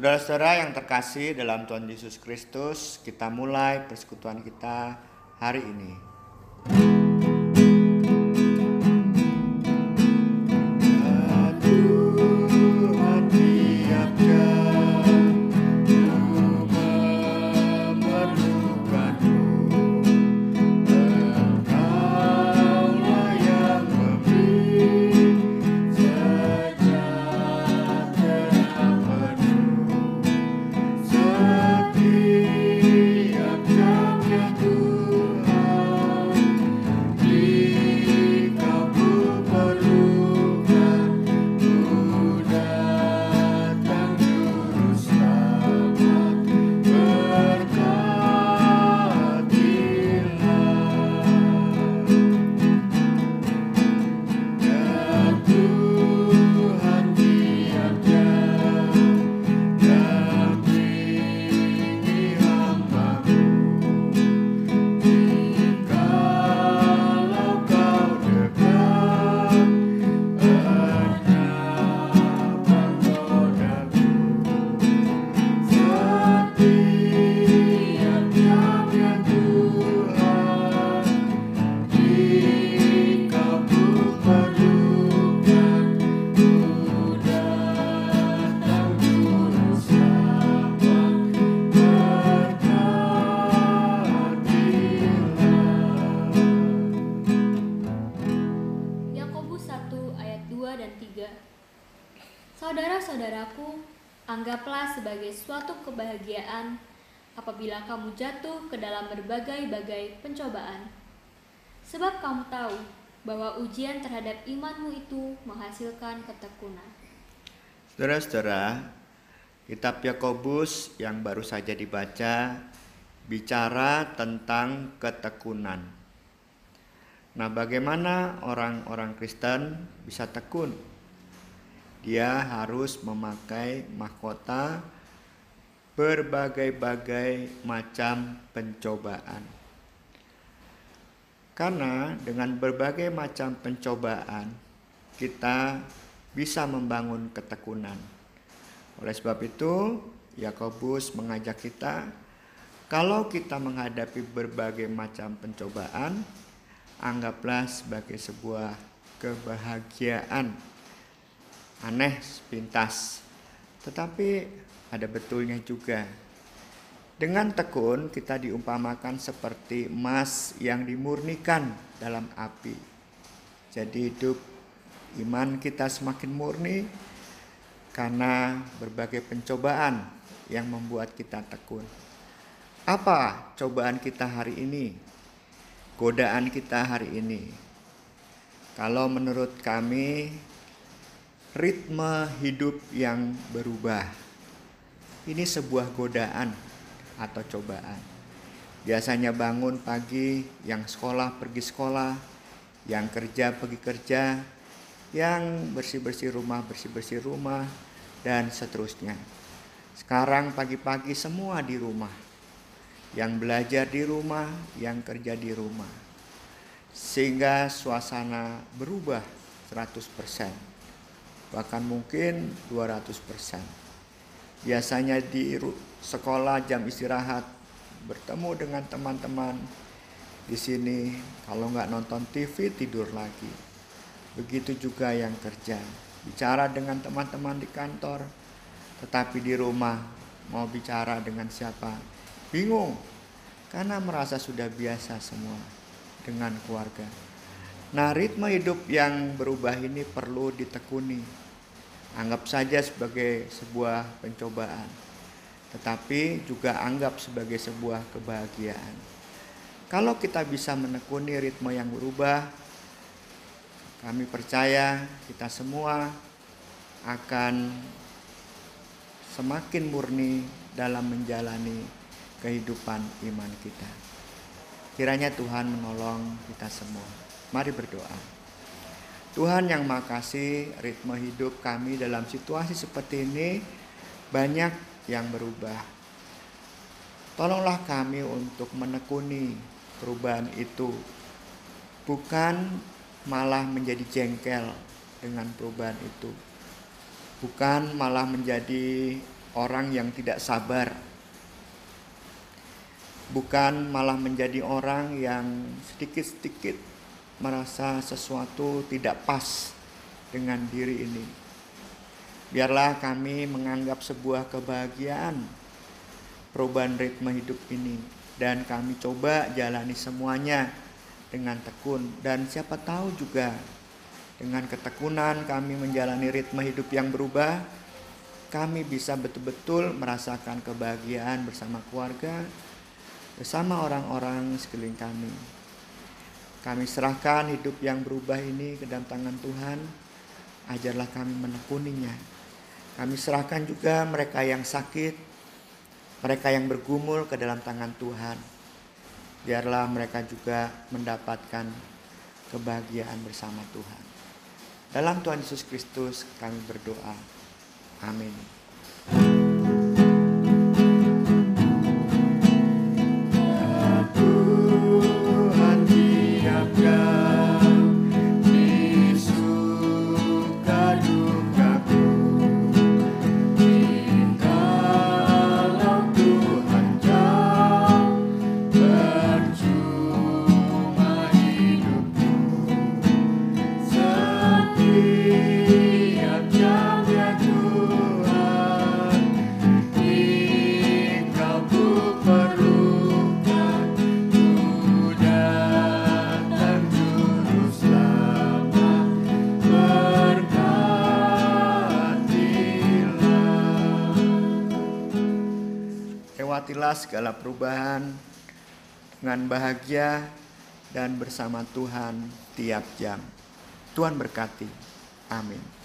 Saudara-saudara yang terkasih dalam Tuhan Yesus Kristus, kita mulai persekutuan kita hari ini. Saudara-saudaraku, anggaplah sebagai suatu kebahagiaan apabila kamu jatuh ke dalam berbagai-bagai pencobaan. Sebab kamu tahu bahwa ujian terhadap imanmu itu menghasilkan ketekunan. Saudara-saudara, kitab Yakobus yang baru saja dibaca bicara tentang ketekunan. Nah, bagaimana orang-orang Kristen bisa tekun? Dia harus memakai mahkota berbagai-bagai macam pencobaan. Karena dengan berbagai macam pencobaan, kita bisa membangun ketekunan. Oleh sebab itu, Yakobus mengajak kita, kalau kita menghadapi berbagai macam pencobaan, anggaplah sebagai sebuah kebahagiaan. Aneh sepintas, tetapi ada betulnya juga. Dengan tekun kita diumpamakan seperti emas yang dimurnikan dalam api. Jadi hidup iman kita semakin murni karena berbagai pencobaan yang membuat kita tekun. Apa cobaan kita hari ini? Godaan kita hari ini. Kalau menurut kami ritme hidup yang berubah. Ini sebuah godaan atau cobaan. Biasanya bangun pagi, yang sekolah pergi sekolah, yang kerja pergi kerja, yang bersih-bersih rumah bersih-bersih rumah dan seterusnya. Sekarang pagi-pagi semua di rumah. Yang belajar di rumah, yang kerja di rumah. Sehingga suasana berubah 100%. Bahkan mungkin 200%. Biasanya di sekolah jam istirahat bertemu dengan teman-teman di sini. Kalau nggak nonton TV tidur lagi. Begitu juga yang kerja. Bicara dengan teman-teman di kantor tetapi di rumah mau bicara dengan siapa? Bingung karena merasa sudah biasa semua dengan keluarga nah ritme hidup yang berubah ini perlu ditekuni anggap saja sebagai sebuah pencobaan tetapi juga anggap sebagai sebuah kebahagiaan. Kalau kita bisa menekuni ritme yang berubah, kami percaya kita semua akan semakin murni dalam menjalani kehidupan iman kita. Kiranya Tuhan menolong kita semua. Mari berdoa. Tuhan yang makasih ritme hidup kami dalam situasi seperti ini banyak yang berubah. Tolonglah kami untuk menekuni perubahan itu. Bukan malah menjadi jengkel dengan perubahan itu. Bukan malah menjadi orang yang tidak sabar. Bukan malah menjadi orang yang sedikit-sedikit merasa sesuatu tidak pas dengan diri ini. Biarlah kami menganggap sebuah kebahagiaan perubahan ritme hidup ini. Dan kami coba jalani semuanya dengan tekun. Dan siapa tahu juga dengan ketekunan kami menjalani ritme hidup yang berubah kami bisa betul-betul merasakan kebahagiaan bersama keluarga bersama orang-orang sekeliling kami kami serahkan hidup yang berubah ini ke dalam tangan Tuhan ajarlah kami menekuninya kami serahkan juga mereka yang sakit mereka yang bergumul ke dalam tangan Tuhan biarlah mereka juga mendapatkan kebahagiaan bersama Tuhan. Dalam Tuhan Yesus Kristus kami berdoa. Amin. Lewatilah segala perubahan dengan bahagia dan bersama Tuhan tiap jam. Tuhan berkati. Amin.